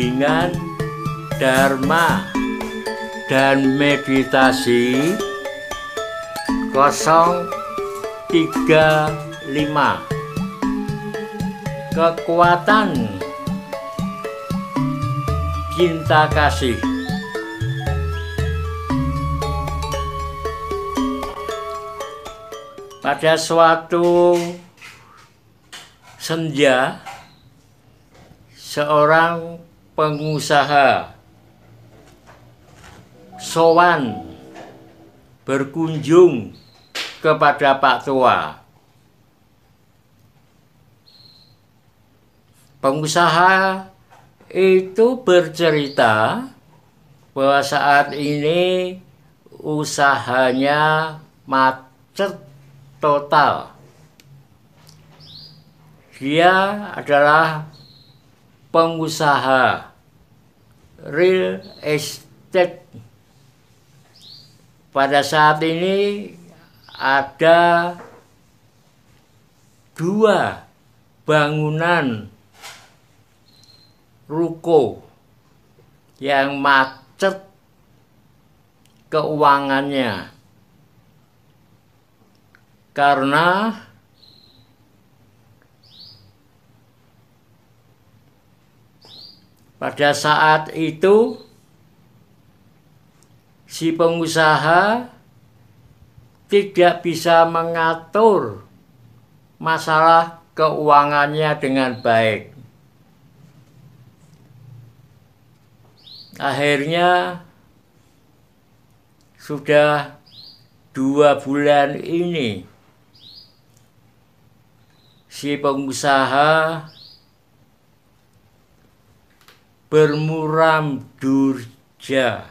bimbingan Dharma dan meditasi. 035 Kekuatan. Cinta Kasih. Pada suatu senja seorang pengusaha sowan berkunjung kepada Pak Tua. Pengusaha itu bercerita bahwa saat ini usahanya macet total. Dia adalah pengusaha real estate. Pada saat ini ada dua bangunan ruko yang macet keuangannya karena pada saat itu si pengusaha tidak bisa mengatur masalah keuangannya dengan baik. Akhirnya sudah dua bulan ini si pengusaha bermuram durja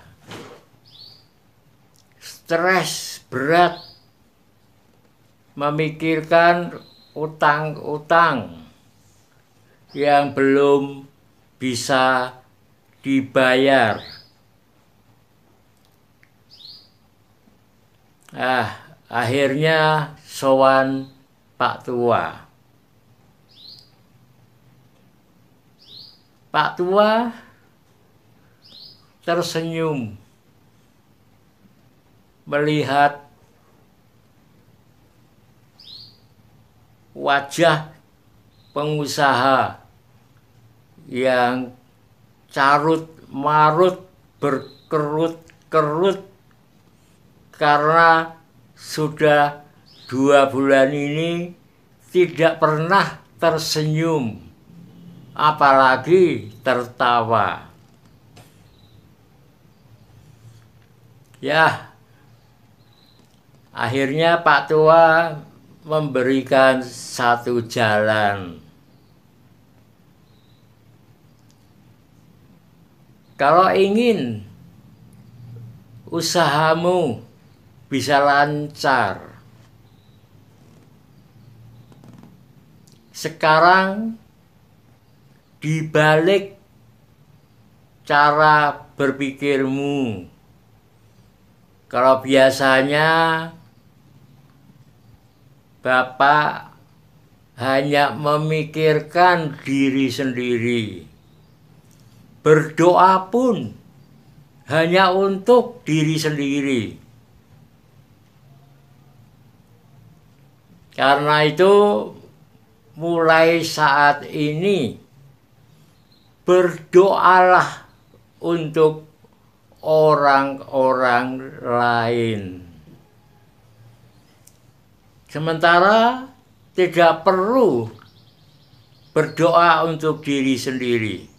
stres berat memikirkan utang-utang yang belum bisa dibayar. Ah, akhirnya sowan Pak Tua. Pak Tua tersenyum melihat wajah pengusaha yang carut marut berkerut-kerut karena sudah dua bulan ini tidak pernah tersenyum apalagi tertawa. Ya, akhirnya Pak Tua memberikan satu jalan. Kalau ingin usahamu bisa lancar, sekarang dibalik cara berpikirmu. Kalau biasanya Bapak hanya memikirkan diri sendiri. Berdoa pun hanya untuk diri sendiri. Karena itu mulai saat ini berdoalah untuk orang-orang lain. Sementara tidak perlu berdoa untuk diri sendiri.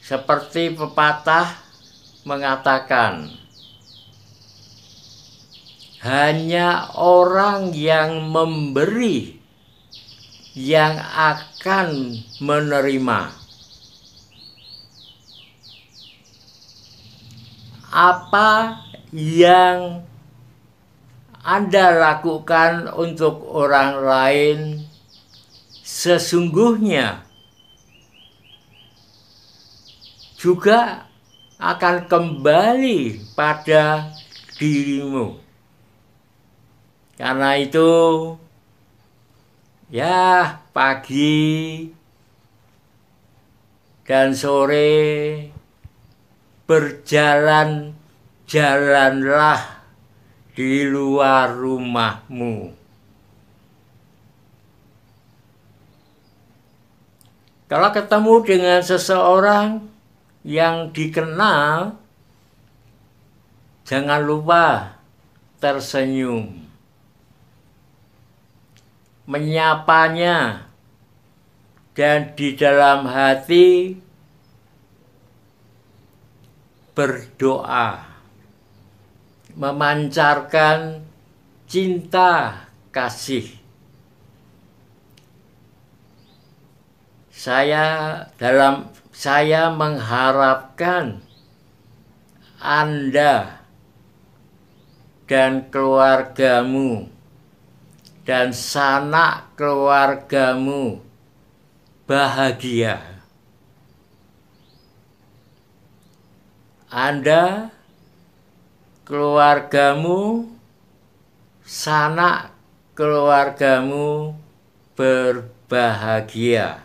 Seperti pepatah mengatakan, hanya orang yang memberi yang akan menerima. Apa yang Anda lakukan untuk orang lain sesungguhnya juga akan kembali pada dirimu. Karena itu Ya, pagi dan sore berjalan jalanlah di luar rumahmu. Kalau ketemu dengan seseorang yang dikenal, jangan lupa tersenyum, menyapanya, dan di dalam hati berdoa, memancarkan cinta kasih. Saya dalam saya mengharapkan Anda dan keluargamu dan sanak keluargamu bahagia. Anda, keluargamu, sanak keluargamu berbahagia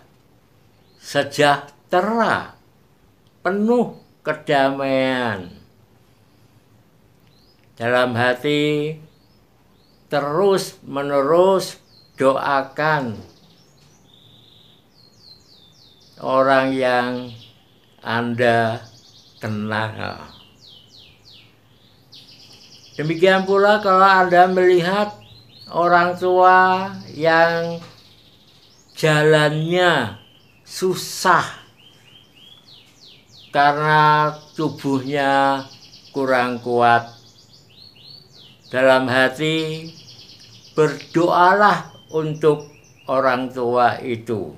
sejahtera, penuh kedamaian. Dalam hati terus menerus doakan orang yang Anda kenal. Demikian pula kalau Anda melihat orang tua yang jalannya susah karena tubuhnya kurang kuat. Dalam hati berdoalah untuk orang tua itu.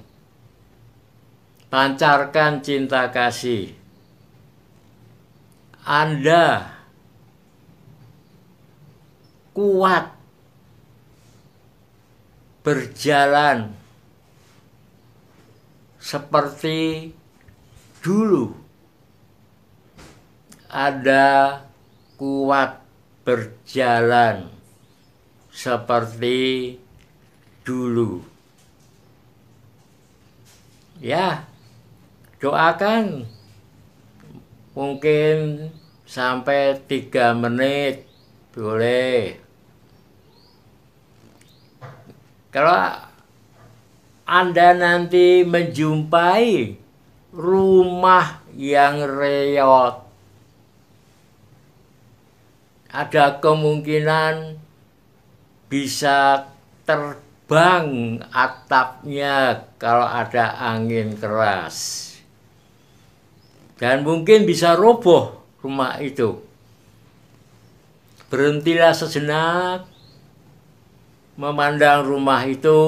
Pancarkan cinta kasih. Anda kuat berjalan seperti dulu ada kuat berjalan seperti dulu. Ya, doakan mungkin sampai tiga menit boleh. Kalau anda nanti menjumpai rumah yang reot. Ada kemungkinan bisa terbang atapnya kalau ada angin keras. Dan mungkin bisa roboh rumah itu. Berhentilah sejenak memandang rumah itu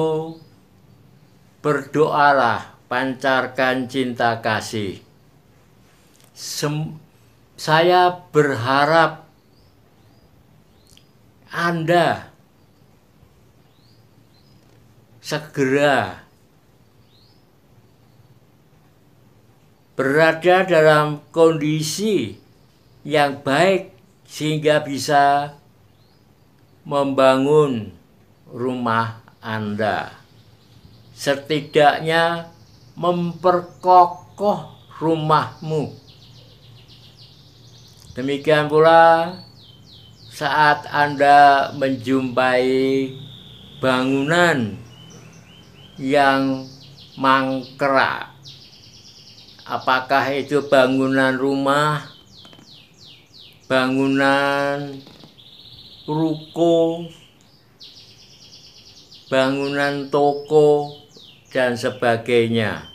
berdoalah, pancarkan cinta kasih. Sem saya berharap Anda segera berada dalam kondisi yang baik sehingga bisa membangun rumah Anda setidaknya memperkokoh rumahmu. Demikian pula saat Anda menjumpai bangunan yang mangkrak. Apakah itu bangunan rumah, bangunan ruko, bangunan toko, dan sebagainya.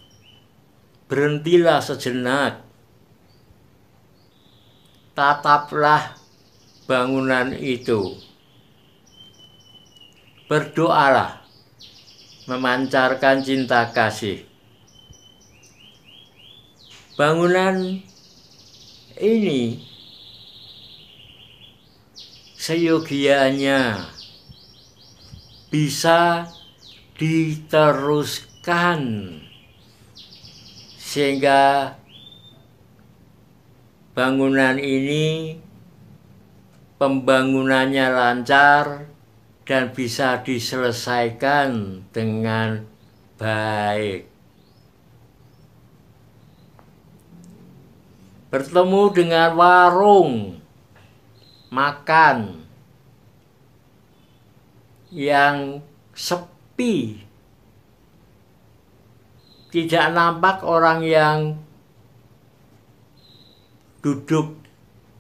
Berhentilah sejenak. Tataplah bangunan itu. Berdoalah memancarkan cinta kasih. Bangunan ini seyogianya bisa diteruskan sehingga bangunan ini pembangunannya lancar dan bisa diselesaikan dengan baik. bertemu dengan warung makan yang sepi. Tidak nampak orang yang duduk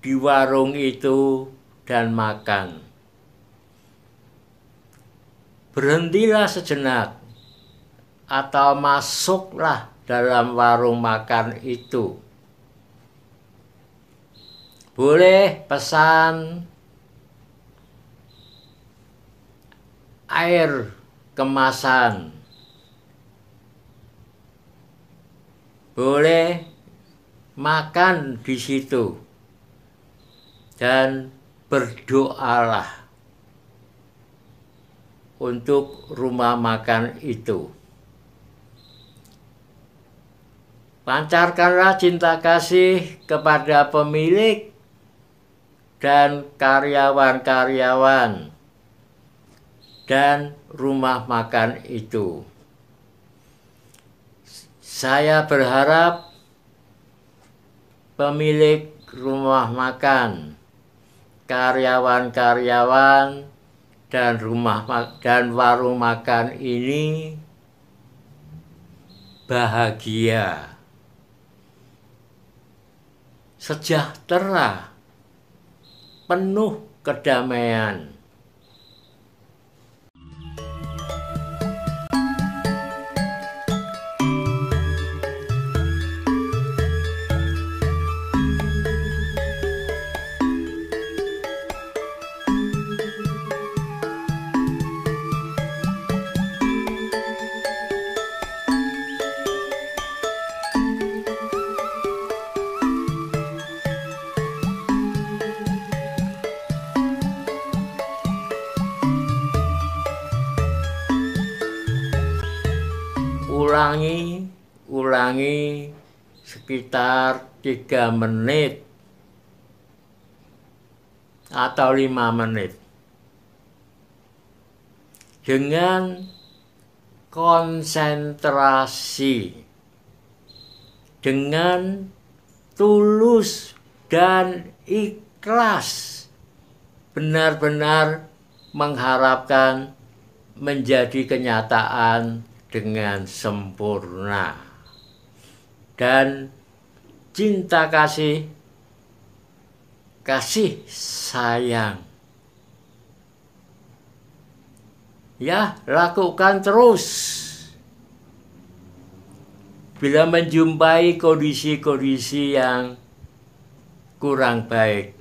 di warung itu dan makan. Berhentilah sejenak atau masuklah dalam warung makan itu. Boleh pesan air kemasan. Boleh makan di situ dan berdoalah untuk rumah makan itu. Pancarkanlah cinta kasih kepada pemilik dan karyawan-karyawan dan rumah makan itu. Saya berharap pemilik rumah makan, karyawan-karyawan dan rumah dan warung makan ini bahagia, sejahtera, penuh kedamaian. Ulangi ulangi sekitar tiga menit atau lima menit. Dengan konsentrasi dengan tulus dan ikhlas benar-benar mengharapkan menjadi kenyataan dengan sempurna. Dan cinta kasih kasih sayang. Ya lakukan terus. Bila menjumpai kondisi-kondisi yang kurang baik.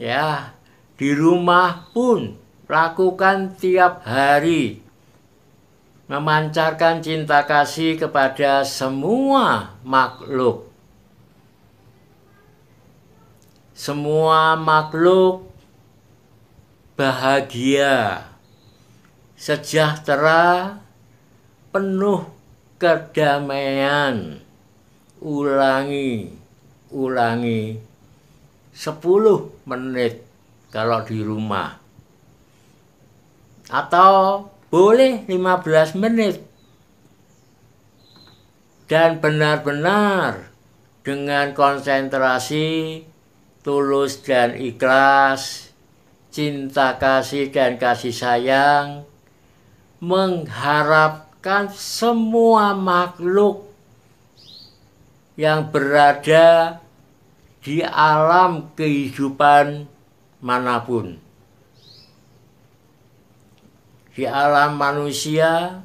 Ya di rumah pun lakukan tiap hari memancarkan cinta kasih kepada semua makhluk. Semua makhluk bahagia, sejahtera, penuh kedamaian. Ulangi, ulangi 10 menit kalau di rumah atau boleh 15 menit. Dan benar-benar dengan konsentrasi tulus dan ikhlas cinta kasih dan kasih sayang mengharapkan semua makhluk yang berada di alam kehidupan mana pun di alam manusia,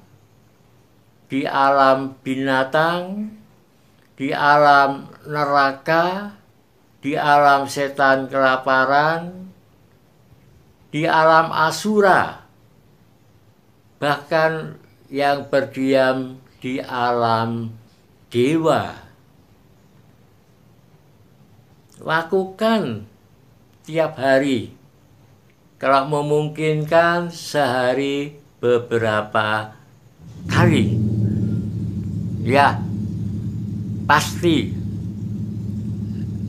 di alam binatang, di alam neraka, di alam setan kelaparan, di alam asura, bahkan yang berdiam di alam dewa. Lakukan tiap hari kalau memungkinkan sehari beberapa kali ya pasti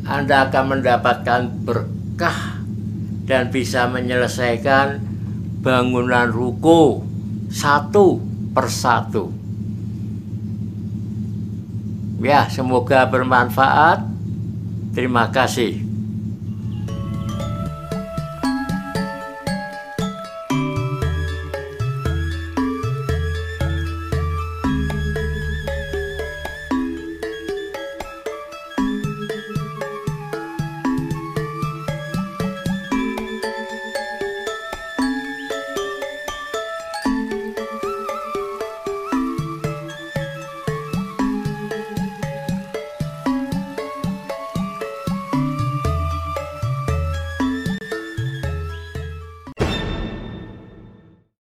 Anda akan mendapatkan berkah dan bisa menyelesaikan bangunan ruko satu persatu. Ya, semoga bermanfaat. Terima kasih.